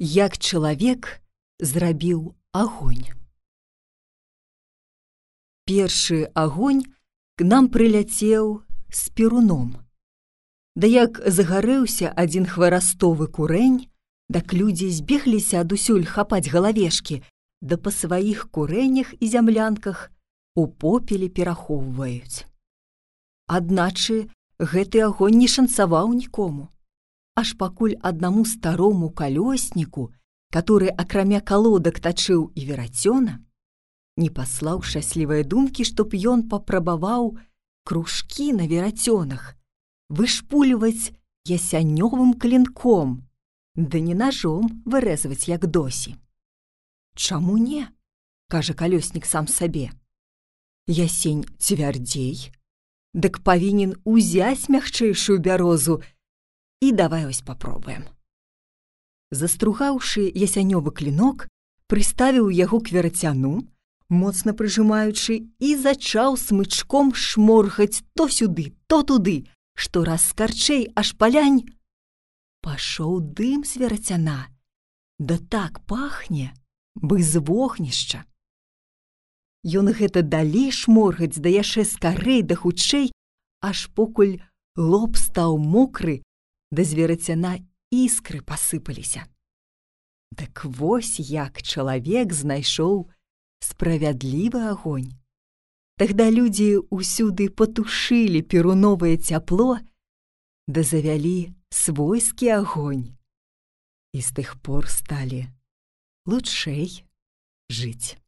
як чалавек зрабіў агонь. Першы агонь к нам прыляцеў з перуном. Да як загарэўся адзін хварастовы курэнь, дак людзі збегліся адусюль хапаць галавешкі, да па сваіх курэнях і зямлянках у попеле перахоўваюць. Адначы гэты агонь не шанцаваў нікому аж пакуль аднаму старому калёсніку, который акрамя калодак тачыў і верацёна, не паслаў шчаслівыя думкі, чтоб ён папрабаваў кружкі на верацёнах, вышпульваць ясянёвым клінком, да не ножом вырэзваць як досі. Чаму не? кажа калёснік сам сабе. Ясень цвярдзей, дык павінен узяць мягчэйшую бярозу і давай ось попробуем. Застругаўшы ясянёвы клінок, прыставіў яго к верацяну, моцна прыжымаючы і зачаў смычком шморгаць то сюды, то туды, што раскарчэй аж палянь. Пашоў дым з верацяна. Да так пахне, бы з вогнішча. Ён гэта далей шморгаць да яшчэ скарэй да хутчэй, аж покуль лоб стаў мокры да зверацяна іскры пасыпаліся. Дык вось як чалавек знайшоў справядлівы агонь. Тагда людзі ўсюды патушылі перуновае цяпло, да завялі свойскі агонь. І з тых пор сталі лучшэй жыць.